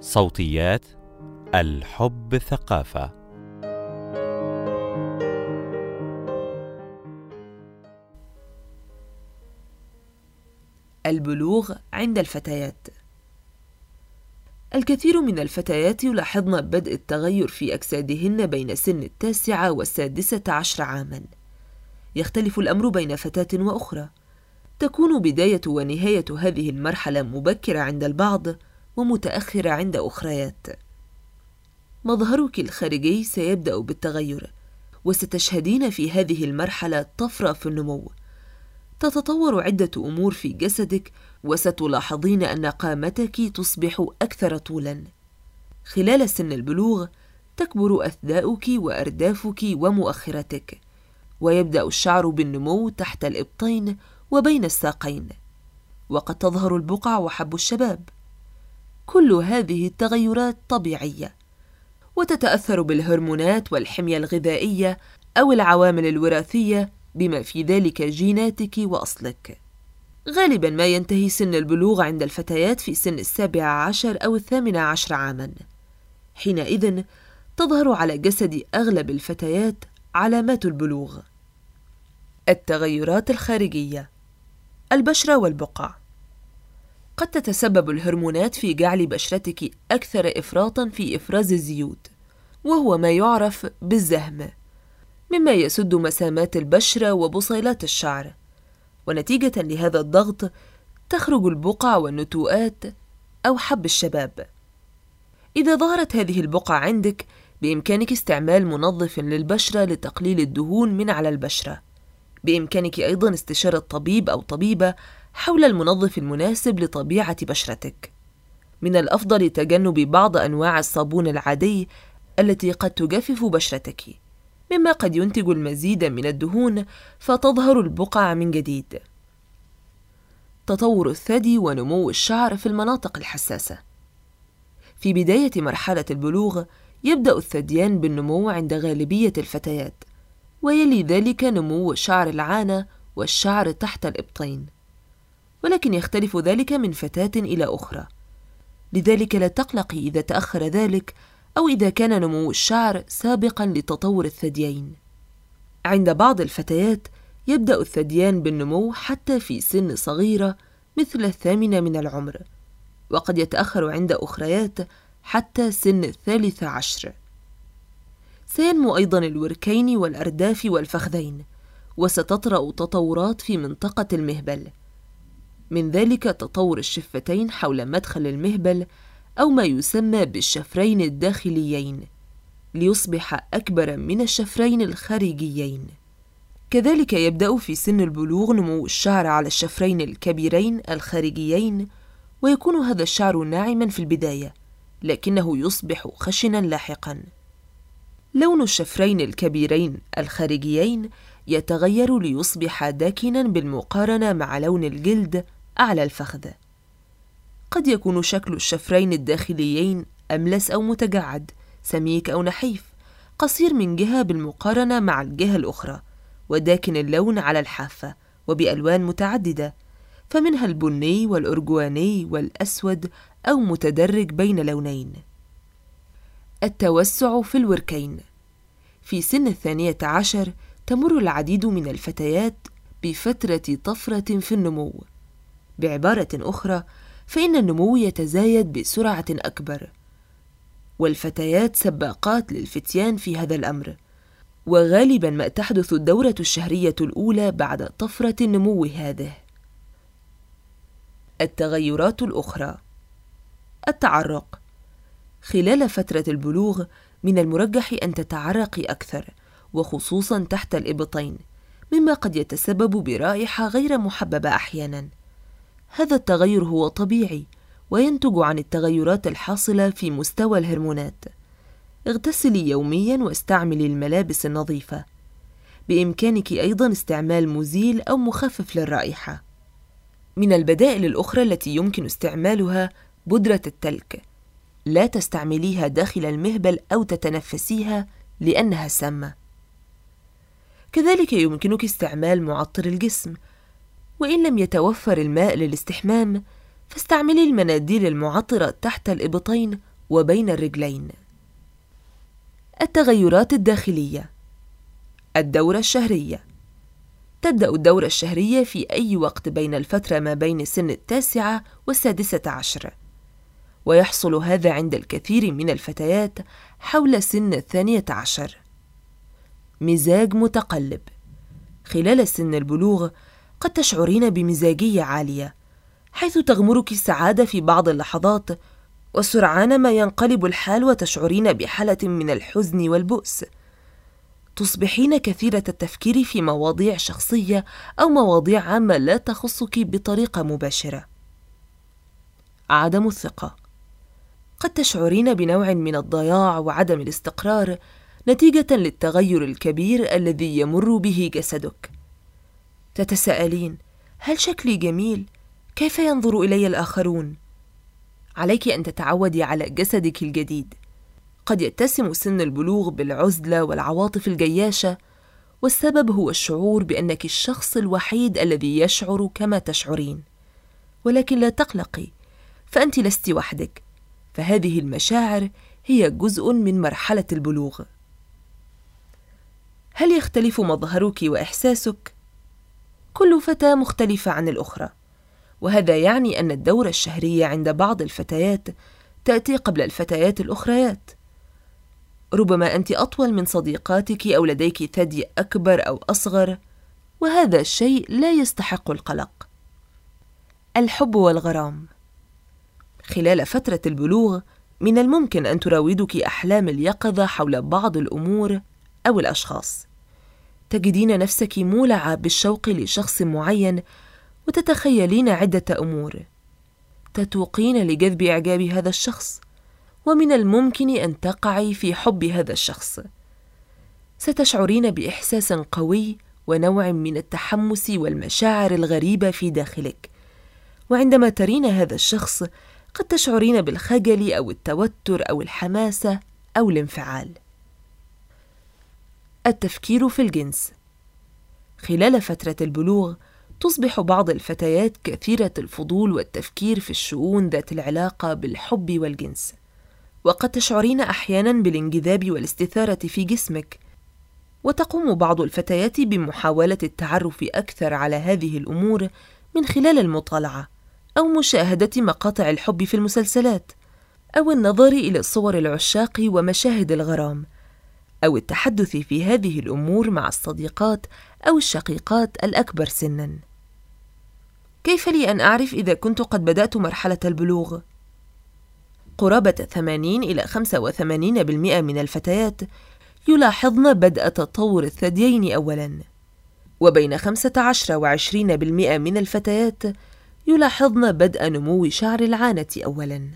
صوتيات الحب ثقافة. البلوغ عند الفتيات. الكثير من الفتيات يلاحظن بدء التغير في أجسادهن بين سن التاسعة والسادسة عشر عاماً. يختلف الأمر بين فتاة وأخرى. تكون بداية ونهاية هذه المرحلة مبكرة عند البعض ومتأخرة عند أخريات. مظهرك الخارجي سيبدأ بالتغير وستشهدين في هذه المرحلة طفرة في النمو. تتطور عدة أمور في جسدك وستلاحظين أن قامتك تصبح أكثر طولاً. خلال سن البلوغ تكبر أثداؤك وأردافك ومؤخرتك ويبدأ الشعر بالنمو تحت الإبطين وبين الساقين. وقد تظهر البقع وحب الشباب. كل هذه التغيرات طبيعية وتتأثر بالهرمونات والحمية الغذائية أو العوامل الوراثية بما في ذلك جيناتك وأصلك. غالبا ما ينتهي سن البلوغ عند الفتيات في سن السابع عشر أو الثامن عشر عاما. حينئذ تظهر على جسد أغلب الفتيات علامات البلوغ. التغيرات الخارجية البشرة والبقع. قد تتسبب الهرمونات في جعل بشرتك أكثر إفراطًا في إفراز الزيوت، وهو ما يعرف بالزهم، مما يسد مسامات البشرة وبصيلات الشعر، ونتيجة لهذا الضغط تخرج البقع والنتوءات أو حب الشباب. إذا ظهرت هذه البقع عندك، بإمكانك استعمال منظف للبشرة لتقليل الدهون من على البشرة. بإمكانك أيضًا استشارة طبيب أو طبيبة حول المنظف المناسب لطبيعة بشرتك. من الأفضل تجنب بعض أنواع الصابون العادي التي قد تجفف بشرتك، مما قد ينتج المزيد من الدهون فتظهر البقع من جديد. تطور الثدي ونمو الشعر في المناطق الحساسة. في بداية مرحلة البلوغ يبدأ الثديان بالنمو عند غالبية الفتيات، ويلي ذلك نمو شعر العانة والشعر تحت الإبطين. ولكن يختلف ذلك من فتاة إلى أخرى. لذلك لا تقلقي إذا تأخر ذلك أو إذا كان نمو الشعر سابقا لتطور الثديين. عند بعض الفتيات يبدأ الثديان بالنمو حتى في سن صغيرة مثل الثامنة من العمر وقد يتأخر عند أخريات حتى سن الثالثة عشر. سينمو أيضا الوركين والأرداف والفخذين وستطرأ تطورات في منطقة المهبل. من ذلك تطور الشفتين حول مدخل المهبل أو ما يسمى بالشفرين الداخليين ليصبح أكبر من الشفرين الخارجيين. كذلك يبدأ في سن البلوغ نمو الشعر على الشفرين الكبيرين الخارجيين ويكون هذا الشعر ناعما في البداية لكنه يصبح خشنا لاحقا. لون الشفرين الكبيرين الخارجيين يتغير ليصبح داكنا بالمقارنة مع لون الجلد أعلى الفخذ. قد يكون شكل الشفرين الداخليين أملس أو متجعد سميك أو نحيف قصير من جهة بالمقارنة مع الجهة الأخرى وداكن اللون على الحافة وبألوان متعددة فمنها البني والأرجواني والأسود أو متدرج بين لونين. التوسع في الوركين. في سن الثانية عشر تمر العديد من الفتيات بفترة طفرة في النمو. بعبارة أخرى فإن النمو يتزايد بسرعة أكبر. والفتيات سباقات للفتيان في هذا الأمر. وغالبا ما تحدث الدورة الشهرية الأولى بعد طفرة النمو هذه. التغيرات الأخرى. التعرق. خلال فترة البلوغ من المرجح أن تتعرقي أكثر وخصوصا تحت الإبطين مما قد يتسبب برائحة غير محببة أحيانا. هذا التغير هو طبيعي وينتج عن التغيرات الحاصلة في مستوى الهرمونات. اغتسلي يوميا واستعملي الملابس النظيفة. بإمكانك أيضا استعمال مزيل أو مخفف للرائحة. من البدائل الأخرى التي يمكن استعمالها بودرة التلك. لا تستعمليها داخل المهبل أو تتنفسيها لأنها سامة. كذلك يمكنك استعمال معطر الجسم وإن لم يتوفر الماء للاستحمام فاستعملي المناديل المعطرة تحت الإبطين وبين الرجلين. التغيرات الداخلية. الدورة الشهرية. تبدأ الدورة الشهرية في أي وقت بين الفترة ما بين سن التاسعة والسادسة عشر. ويحصل هذا عند الكثير من الفتيات حول سن الثانية عشر. مزاج متقلب. خلال سن البلوغ قد تشعرين بمزاجية عالية حيث تغمرك السعادة في بعض اللحظات وسرعان ما ينقلب الحال وتشعرين بحالة من الحزن والبؤس تصبحين كثيرة التفكير في مواضيع شخصية أو مواضيع عامة لا تخصك بطريقة مباشرة. عدم الثقة قد تشعرين بنوع من الضياع وعدم الاستقرار نتيجة للتغير الكبير الذي يمر به جسدك. تتساءلين: هل شكلي جميل؟ كيف ينظر إلي الآخرون؟ عليك أن تتعودي على جسدك الجديد. قد يتسم سن البلوغ بالعزلة والعواطف الجياشة، والسبب هو الشعور بأنك الشخص الوحيد الذي يشعر كما تشعرين. ولكن لا تقلقي، فأنت لست وحدك، فهذه المشاعر هي جزء من مرحلة البلوغ. هل يختلف مظهرك وإحساسك؟ كل فتاة مختلفة عن الأخرى، وهذا يعني أن الدورة الشهرية عند بعض الفتيات تأتي قبل الفتيات الأخريات. ربما أنت أطول من صديقاتك أو لديك ثدي أكبر أو أصغر، وهذا الشيء لا يستحق القلق. الحب والغرام خلال فترة البلوغ من الممكن أن تراودك أحلام اليقظة حول بعض الأمور أو الأشخاص. تجدين نفسك مولعة بالشوق لشخص معين وتتخيلين عدة أمور. تتوقين لجذب إعجاب هذا الشخص ومن الممكن أن تقعي في حب هذا الشخص. ستشعرين بإحساس قوي ونوع من التحمس والمشاعر الغريبة في داخلك. وعندما ترين هذا الشخص قد تشعرين بالخجل أو التوتر أو الحماسة أو الانفعال. التفكير في الجنس. خلال فترة البلوغ تصبح بعض الفتيات كثيرة الفضول والتفكير في الشؤون ذات العلاقة بالحب والجنس. وقد تشعرين أحيانا بالانجذاب والاستثارة في جسمك. وتقوم بعض الفتيات بمحاولة التعرف أكثر على هذه الأمور من خلال المطالعة أو مشاهدة مقاطع الحب في المسلسلات أو النظر إلى صور العشاق ومشاهد الغرام. أو التحدث في هذه الأمور مع الصديقات أو الشقيقات الأكبر سنا كيف لي أن أعرف إذا كنت قد بدأت مرحلة البلوغ قرابة 80 إلى 85% من الفتيات يلاحظن بدء تطور الثديين أولاً، وبين 15 و 20% من الفتيات يلاحظن بدء نمو شعر العانة أولاً.